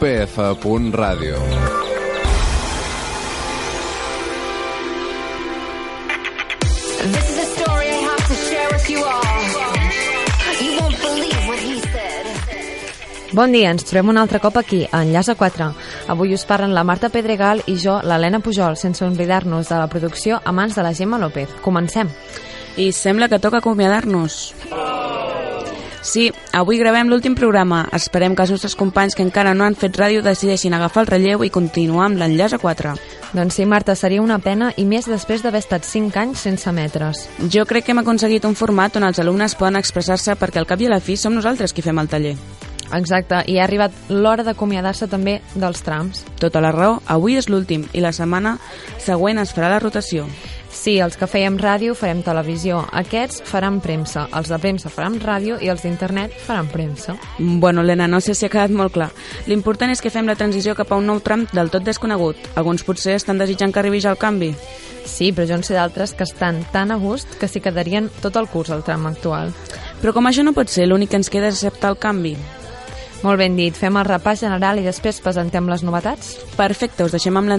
upf.radio. This is a story I have to share with you all. You won't believe what he said. Bon dia, ens trobem un altre cop aquí, a Enllaç a 4. Avui us parlen la Marta Pedregal i jo, l'Helena Pujol, sense oblidar-nos de la producció a mans de la Gemma López. Comencem. I sembla que toca acomiadar-nos. Sí, avui gravem l'últim programa. Esperem que els nostres companys que encara no han fet ràdio decideixin agafar el relleu i continuar amb l'enllaç a 4. Doncs sí, Marta, seria una pena i més després d'haver estat 5 anys sense metres. Jo crec que hem aconseguit un format on els alumnes poden expressar-se perquè al cap i a la fi som nosaltres qui fem el taller. Exacte, i ha arribat l'hora d'acomiadar-se també dels trams. Tota la raó, avui és l'últim i la setmana següent es farà la rotació. Sí, els que fèiem ràdio farem televisió. Aquests faran premsa. Els de premsa faran ràdio i els d'internet faran premsa. Bueno, Helena, no sé si ha quedat molt clar. L'important és que fem la transició cap a un nou tram del tot desconegut. Alguns potser estan desitjant que arribi ja el canvi. Sí, però jo en sé d'altres que estan tan a gust que s'hi quedarien tot el curs al tram actual. Però com això no pot ser, l'únic que ens queda és acceptar el canvi. Molt ben dit, fem el repàs general i després presentem les novetats? Perfecte, us deixem amb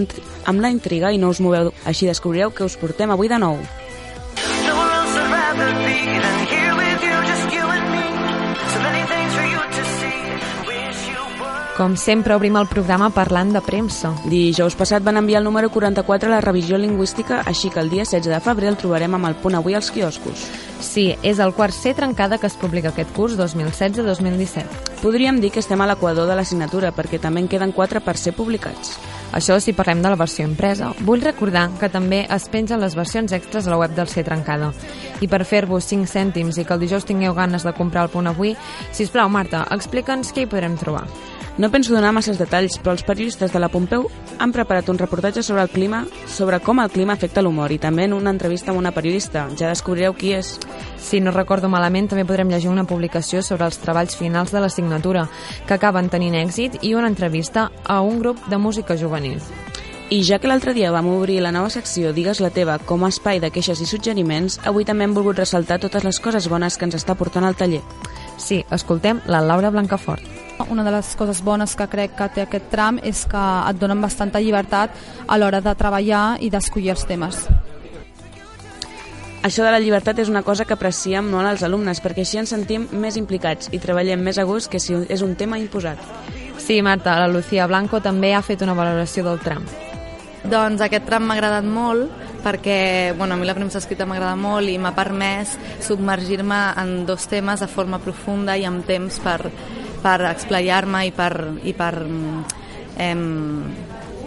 amb la intriga i no us moveu, així descobrireu què us portem avui de nou. Nowhere Com sempre, obrim el programa parlant de premsa. Dijous passat van enviar el número 44 a la revisió lingüística, així que el dia 16 de febrer el trobarem amb el punt avui als quioscos. Sí, és el quart C trencada que es publica aquest curs 2016-2017. Podríem dir que estem a l'equador de l'assignatura, perquè també en queden 4 per ser publicats. Això si parlem de la versió impresa. Vull recordar que també es pengen les versions extras a la web del C Trencada. I per fer-vos 5 cèntims i que el dijous tingueu ganes de comprar el punt avui, si plau, Marta, explica'ns què hi podrem trobar. No penso donar masses detalls, però els periodistes de la Pompeu han preparat un reportatge sobre el clima, sobre com el clima afecta l'humor, i també en una entrevista amb una periodista. Ja descobrireu qui és. Si no recordo malament, també podrem llegir una publicació sobre els treballs finals de l'assignatura, que acaben tenint èxit, i una entrevista a un grup de música juvenil. I ja que l'altre dia vam obrir la nova secció Digues la teva com a espai de queixes i suggeriments, avui també hem volgut ressaltar totes les coses bones que ens està portant al taller. Sí, escoltem la Laura Blancafort. Una de les coses bones que crec que té aquest tram és que et donen bastanta llibertat a l'hora de treballar i d'escollir els temes. Això de la llibertat és una cosa que apreciem molt als alumnes, perquè així ens sentim més implicats i treballem més a gust que si és un tema imposat. Sí, Marta, la Lucía Blanco també ha fet una valoració del tram. Doncs aquest tram m'ha agradat molt perquè bueno, a mi la premsa escrita m'agrada molt i m'ha permès submergir-me en dos temes de forma profunda i amb temps per, per explayar-me i per, i per em,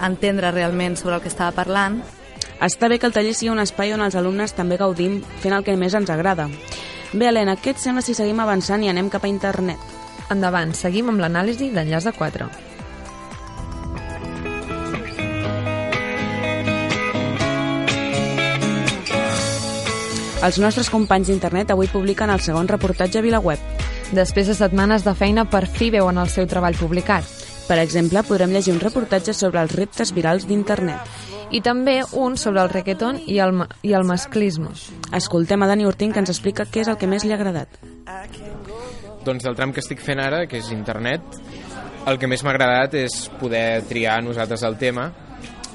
entendre realment sobre el que estava parlant. Està bé que el taller sigui un espai on els alumnes també gaudim fent el que més ens agrada. Bé, Helena, què et sembla si seguim avançant i anem cap a internet? Endavant, seguim amb l'anàlisi d'enllaç de 4. Els nostres companys d'internet avui publiquen el segon reportatge a VilaWeb. Després de setmanes de feina, per fi veuen el seu treball publicat. Per exemple, podrem llegir un reportatge sobre els reptes virals d'internet. I també un sobre el reggaeton i el, i el masclisme. Escoltem a Dani Ortín que ens explica què és el que més li ha agradat. Doncs del tram que estic fent ara, que és internet, el que més m'ha agradat és poder triar nosaltres el tema,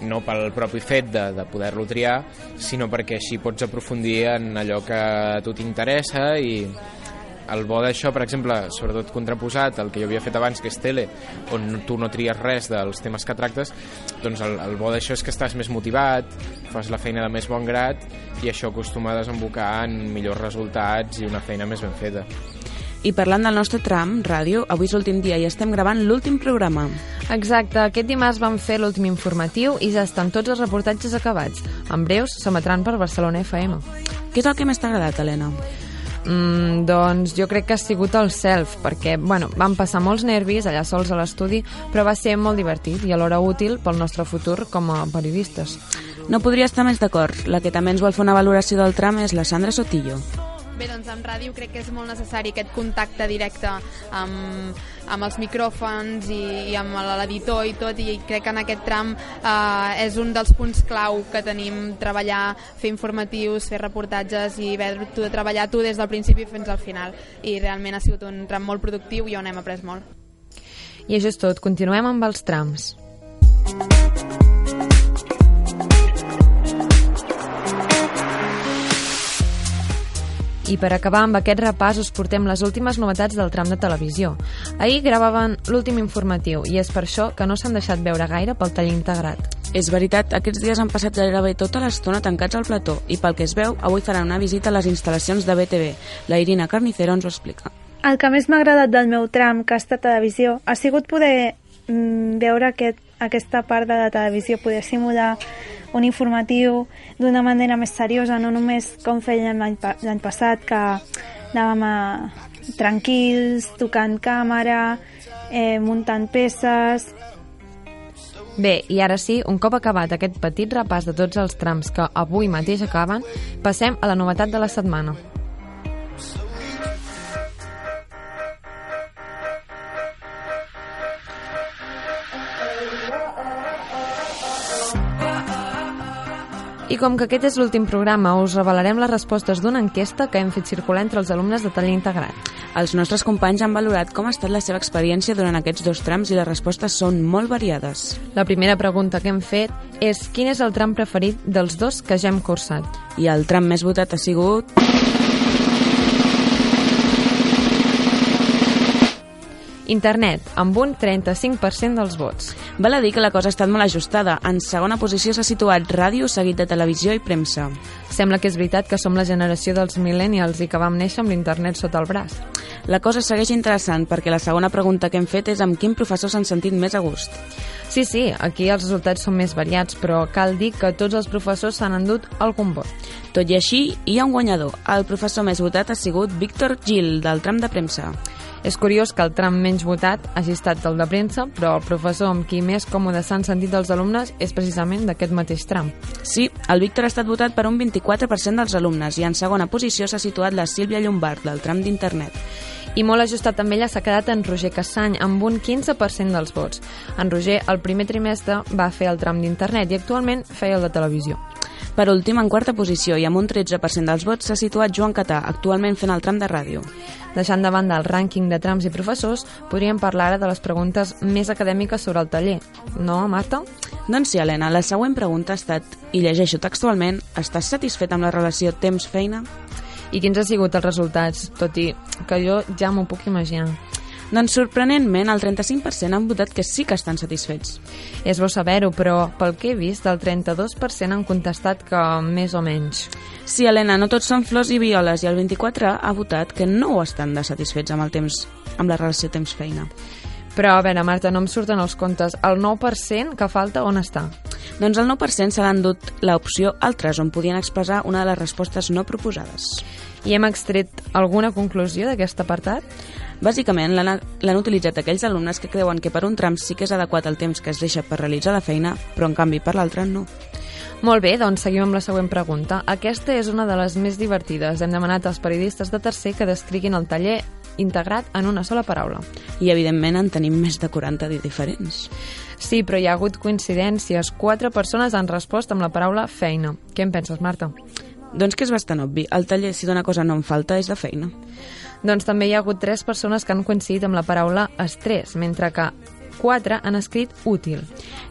no pel propi fet de, de poder-lo triar, sinó perquè així pots aprofundir en allò que a tu t'interessa i el bo d'això, per exemple, sobretot contraposat al que jo havia fet abans, que és tele, on tu no tries res dels temes que tractes, doncs el, el bo d'això és que estàs més motivat, fas la feina de més bon grat i això acostuma a desembocar en millors resultats i una feina més ben feta. I parlant del nostre tram, ràdio, avui és l'últim dia i estem gravant l'últim programa. Exacte, aquest dimarts vam fer l'últim informatiu i ja estan tots els reportatges acabats. En breus s'emetran per Barcelona FM. Què és el que més t'ha agradat, Helena? Mm, doncs jo crec que ha sigut el self, perquè bueno, vam passar molts nervis allà sols a l'estudi, però va ser molt divertit i alhora útil pel nostre futur com a periodistes. No podria estar més d'acord. La que també ens vol fer una valoració del tram és la Sandra Sotillo. Bé, doncs en ràdio crec que és molt necessari aquest contacte directe amb, amb els micròfons i, i amb l'editor i tot, i crec que en aquest tram eh, és un dels punts clau que tenim, treballar, fer informatius, fer reportatges i haver-ho de treballar tu des del principi fins al final. I realment ha sigut un tram molt productiu i on hem après molt. I això és tot, continuem amb els trams. I per acabar amb aquest repàs us portem les últimes novetats del tram de televisió. Ahir gravaven l'últim informatiu i és per això que no s'han deixat veure gaire pel tall integrat. És veritat, aquests dies han passat gairebé tota l'estona tancats al plató i pel que es veu, avui faran una visita a les instal·lacions de BTV. La Irina Carnicero ens ho explica. El que més m'ha agradat del meu tram, que ha estat televisió, ha sigut poder mm, veure aquest, aquesta part de la televisió, poder simular un informatiu d'una manera més seriosa, no només com fèiem l'any pa l'any passat, que anàvem a, tranquils, tocant càmera, eh, muntant peces... Bé, i ara sí, un cop acabat aquest petit repàs de tots els trams que avui mateix acaben, passem a la novetat de la setmana. I com que aquest és l'últim programa, us revelarem les respostes d'una enquesta que hem fet circular entre els alumnes de taller integrat. Els nostres companys han valorat com ha estat la seva experiència durant aquests dos trams i les respostes són molt variades. La primera pregunta que hem fet és quin és el tram preferit dels dos que ja hem cursat? I el tram més votat ha sigut... Internet, amb un 35% dels vots. Val a dir que la cosa ha estat molt ajustada. En segona posició s'ha situat ràdio, seguit de televisió i premsa. Sembla que és veritat que som la generació dels millennials i que vam néixer amb l'internet sota el braç. La cosa segueix interessant perquè la segona pregunta que hem fet és amb quin professor s'han sentit més a gust. Sí, sí, aquí els resultats són més variats, però cal dir que tots els professors s'han endut algun vot. Tot i així, hi ha un guanyador. El professor més votat ha sigut Víctor Gil, del tram de premsa. És curiós que el tram menys votat hagi estat el de premsa, però el professor amb qui més còmode s'han sentit els alumnes és precisament d'aquest mateix tram. Sí, el Víctor ha estat votat per un 24% dels alumnes i en segona posició s'ha situat la Sílvia Llombard, del tram d'internet. I molt ajustat amb ella s'ha quedat en Roger Cassany, amb un 15% dels vots. En Roger, el primer trimestre, va fer el tram d'internet i actualment feia el de televisió. Per últim, en quarta posició i amb un 13% dels vots s'ha situat Joan Catà, actualment fent el tram de ràdio. Deixant de banda el rànquing de trams i professors, podríem parlar ara de les preguntes més acadèmiques sobre el taller. No, Marta? Doncs sí, Helena, la següent pregunta ha estat, i llegeixo textualment, estàs satisfet amb la relació temps-feina? I quins han sigut els resultats? Tot i que jo ja m'ho puc imaginar. Doncs sorprenentment, el 35% han votat que sí que estan satisfets. És bo saber-ho, però pel que he vist, el 32% han contestat que més o menys. Sí, Helena, no tots són flors i violes, i el 24% ha votat que no estan de satisfets amb el temps, amb la relació temps-feina. Però, a veure, Marta, no em surten els comptes. El 9% que falta, on està? Doncs el 9% se l'han dut l'opció altres, on podien expressar una de les respostes no proposades. I hem extret alguna conclusió d'aquest apartat? Bàsicament, l'han utilitzat aquells alumnes que creuen que per un tram sí que és adequat el temps que es deixa per realitzar la feina, però en canvi per l'altre no. Molt bé, doncs seguim amb la següent pregunta. Aquesta és una de les més divertides. Hem demanat als periodistes de tercer que descriguin el taller integrat en una sola paraula. I, evidentment, en tenim més de 40 de diferents. Sí, però hi ha hagut coincidències. Quatre persones han respost amb la paraula feina. Què en penses, Marta? Doncs que és bastant obvi. El taller, si d'una cosa no en falta, és de feina. Doncs també hi ha hagut tres persones que han coincidit amb la paraula estrès, mentre que quatre han escrit útil.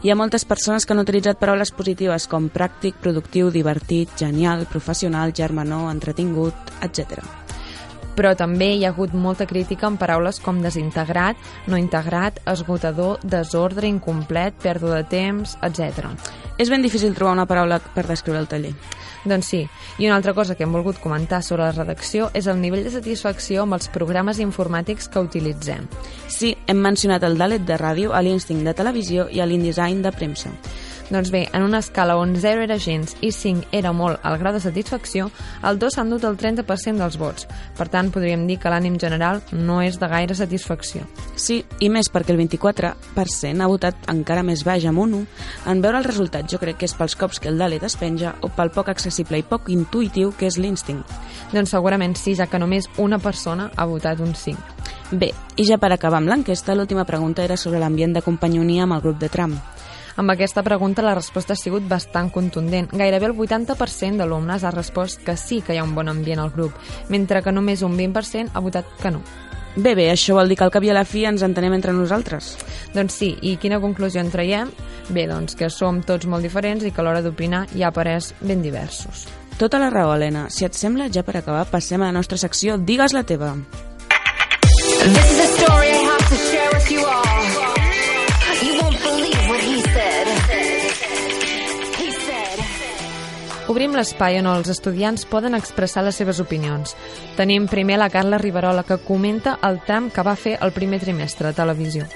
Hi ha moltes persones que han utilitzat paraules positives com pràctic, productiu, divertit, genial, professional, germanor, entretingut, etc. Però també hi ha hagut molta crítica amb paraules com desintegrat, no integrat, esgotador, desordre, incomplet, pèrdua de temps, etc. És ben difícil trobar una paraula per descriure el taller. Doncs sí, i una altra cosa que hem volgut comentar sobre la redacció és el nivell de satisfacció amb els programes informàtics que utilitzem. Sí, hem mencionat el Dalet de ràdio, l'Instinct de televisió i l'InDesign de premsa. Doncs bé, en una escala on 0 era gens i 5 era molt el grau de satisfacció, el 2 s'ha endut el 30% dels vots. Per tant, podríem dir que l'ànim general no és de gaire satisfacció. Sí, i més perquè el 24% ha votat encara més baix amb un 1. En veure el resultat, jo crec que és pels cops que el Dalet es penja o pel poc accessible i poc intuïtiu que és l'Instinct. Doncs segurament sí, ja que només una persona ha votat un 5. Bé, i ja per acabar amb l'enquesta, l'última pregunta era sobre l'ambient de companyonia amb el grup de tram. Amb aquesta pregunta la resposta ha sigut bastant contundent. Gairebé el 80% d'alumnes ha respost que sí que hi ha un bon ambient al grup, mentre que només un 20% ha votat que no. Bé, bé, això vol dir que al cap i a la fi ens entenem entre nosaltres. Doncs sí, i quina conclusió en traiem? Bé, doncs que som tots molt diferents i que a l'hora d'opinar hi ha parers ben diversos. Tota la raó, Helena. Si et sembla, ja per acabar, passem a la nostra secció Digues la teva. This is a story I have to share with you all. Obrim l'espai on els estudiants poden expressar les seves opinions. Tenim primer la Carla Riverola, que comenta el tram que va fer el primer trimestre a televisió.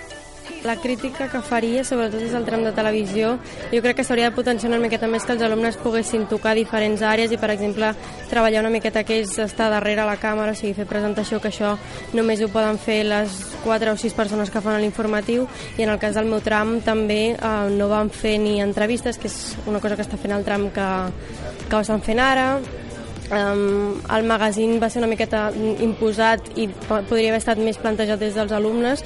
La crítica que faria, sobretot és el tram de televisió, jo crec que s'hauria de potenciar una miqueta més que els alumnes poguessin tocar diferents àrees i, per exemple, treballar una miqueta que ells estar darrere la càmera, o sigui, fer presentació, que això només ho poden fer les 4 o 6 persones que fan l'informatiu. I en el cas del meu tram també eh, no van fer ni entrevistes, que és una cosa que està fent el tram que, que ho estan fent ara, Um, el magazín va ser una miqueta imposat i po- podria haver estat més plantejat des dels alumnes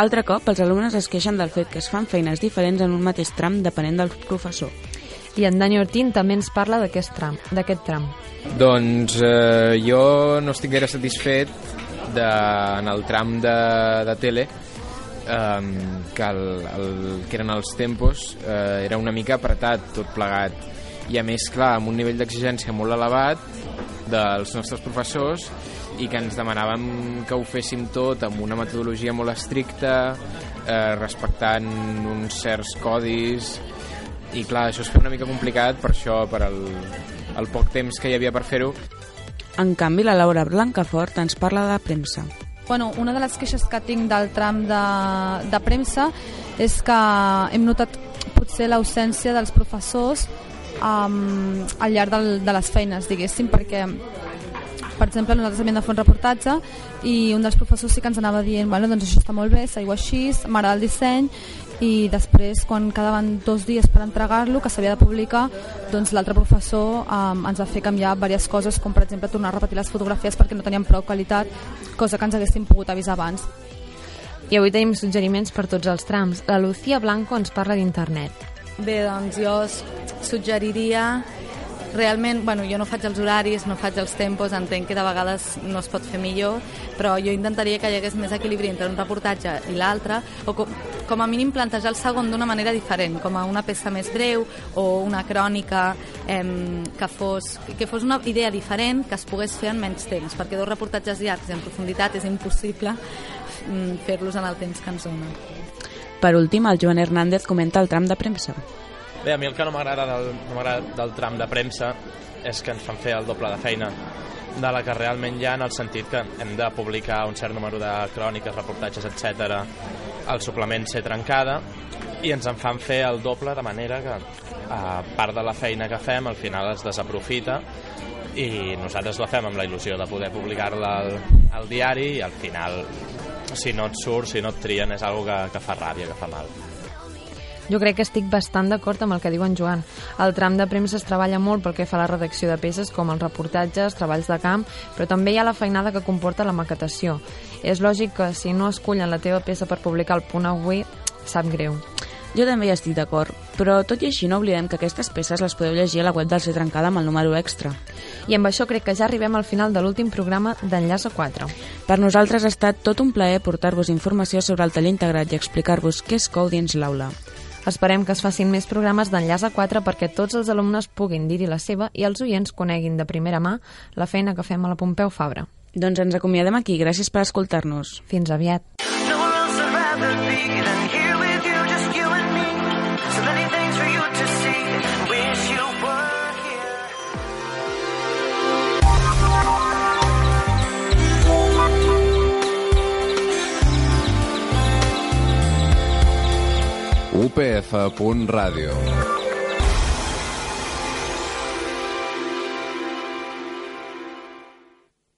Altre cop, els alumnes es queixen del fet que es fan feines diferents en un mateix tram depenent del professor. I en Dani Ortín també ens parla d'aquest tram. d'aquest tram. Doncs eh, jo no estic gaire satisfet de, en el tram de, de tele um, que, el, el, que eren els tempos eh, era una mica apretat tot plegat i a més, clar, amb un nivell d'exigència molt elevat dels nostres professors i que ens demanàvem que ho féssim tot amb una metodologia molt estricta, eh, respectant uns certs codis i clar, això es fa una mica complicat per això, per el, el poc temps que hi havia per fer-ho En canvi, la Laura Blancafort ens parla de premsa. Bueno, una de les queixes que tinc del tram de, de premsa és que hem notat potser l'ausència dels professors um, al llarg del, de les feines, diguéssim, perquè per exemple, nosaltres havíem de fer un reportatge i un dels professors sí que ens anava dient bueno, doncs això està molt bé, seguiu així, m'agrada el disseny i després quan quedaven dos dies per entregar-lo, que s'havia de publicar doncs l'altre professor um, ens va fer canviar diverses coses, com per exemple tornar a repetir les fotografies perquè no teníem prou qualitat cosa que ens haguéssim pogut avisar abans I avui tenim suggeriments per tots els trams. La Lucía Blanco ens parla d'internet. Bé, doncs jo suggeriria realment, bueno, jo no faig els horaris, no faig els tempos, entenc que de vegades no es pot fer millor, però jo intentaria que hi hagués més equilibri entre un reportatge i l'altre, o com, com a mínim plantejar el segon d'una manera diferent, com a una peça més breu o una crònica em, que, fos, que fos una idea diferent que es pogués fer en menys temps, perquè dos reportatges llargs en profunditat és impossible mm, fer-los en el temps que ens dona. Per últim, el Joan Hernández comenta el tram de premsa. Bé, a mi el que no m'agrada del, no del tram de premsa és que ens fan fer el doble de feina de la que realment hi ha en el sentit que hem de publicar un cert número de cròniques, reportatges, etc. el suplement ser trencada i ens en fan fer el doble de manera que a part de la feina que fem al final es desaprofita i nosaltres la fem amb la il·lusió de poder publicar-la al, al diari i al final si no et surt, si no et trien és algo que, que fa ràbia, que fa mal. Jo crec que estic bastant d'acord amb el que diu en Joan. El tram de premsa es treballa molt pel que fa a la redacció de peces, com els reportatges, treballs de camp, però també hi ha la feinada que comporta la maquetació. És lògic que si no escullen la teva peça per publicar al punt avui, sap greu. Jo també hi estic d'acord, però tot i així no oblidem que aquestes peces les podeu llegir a la web del Ser Trencada amb el número extra. I amb això crec que ja arribem al final de l'últim programa d'Enllaç a 4. Per nosaltres ha estat tot un plaer portar-vos informació sobre el taller integrat i explicar-vos què és COU dins l'aula. Esperem que es facin més programes d'Enllaç a 4 perquè tots els alumnes puguin dir-hi la seva i els oients coneguin de primera mà la feina que fem a la Pompeu Fabra. Doncs ens acomiadem aquí. Gràcies per escoltar-nos. Fins aviat. Nowhere upf.radio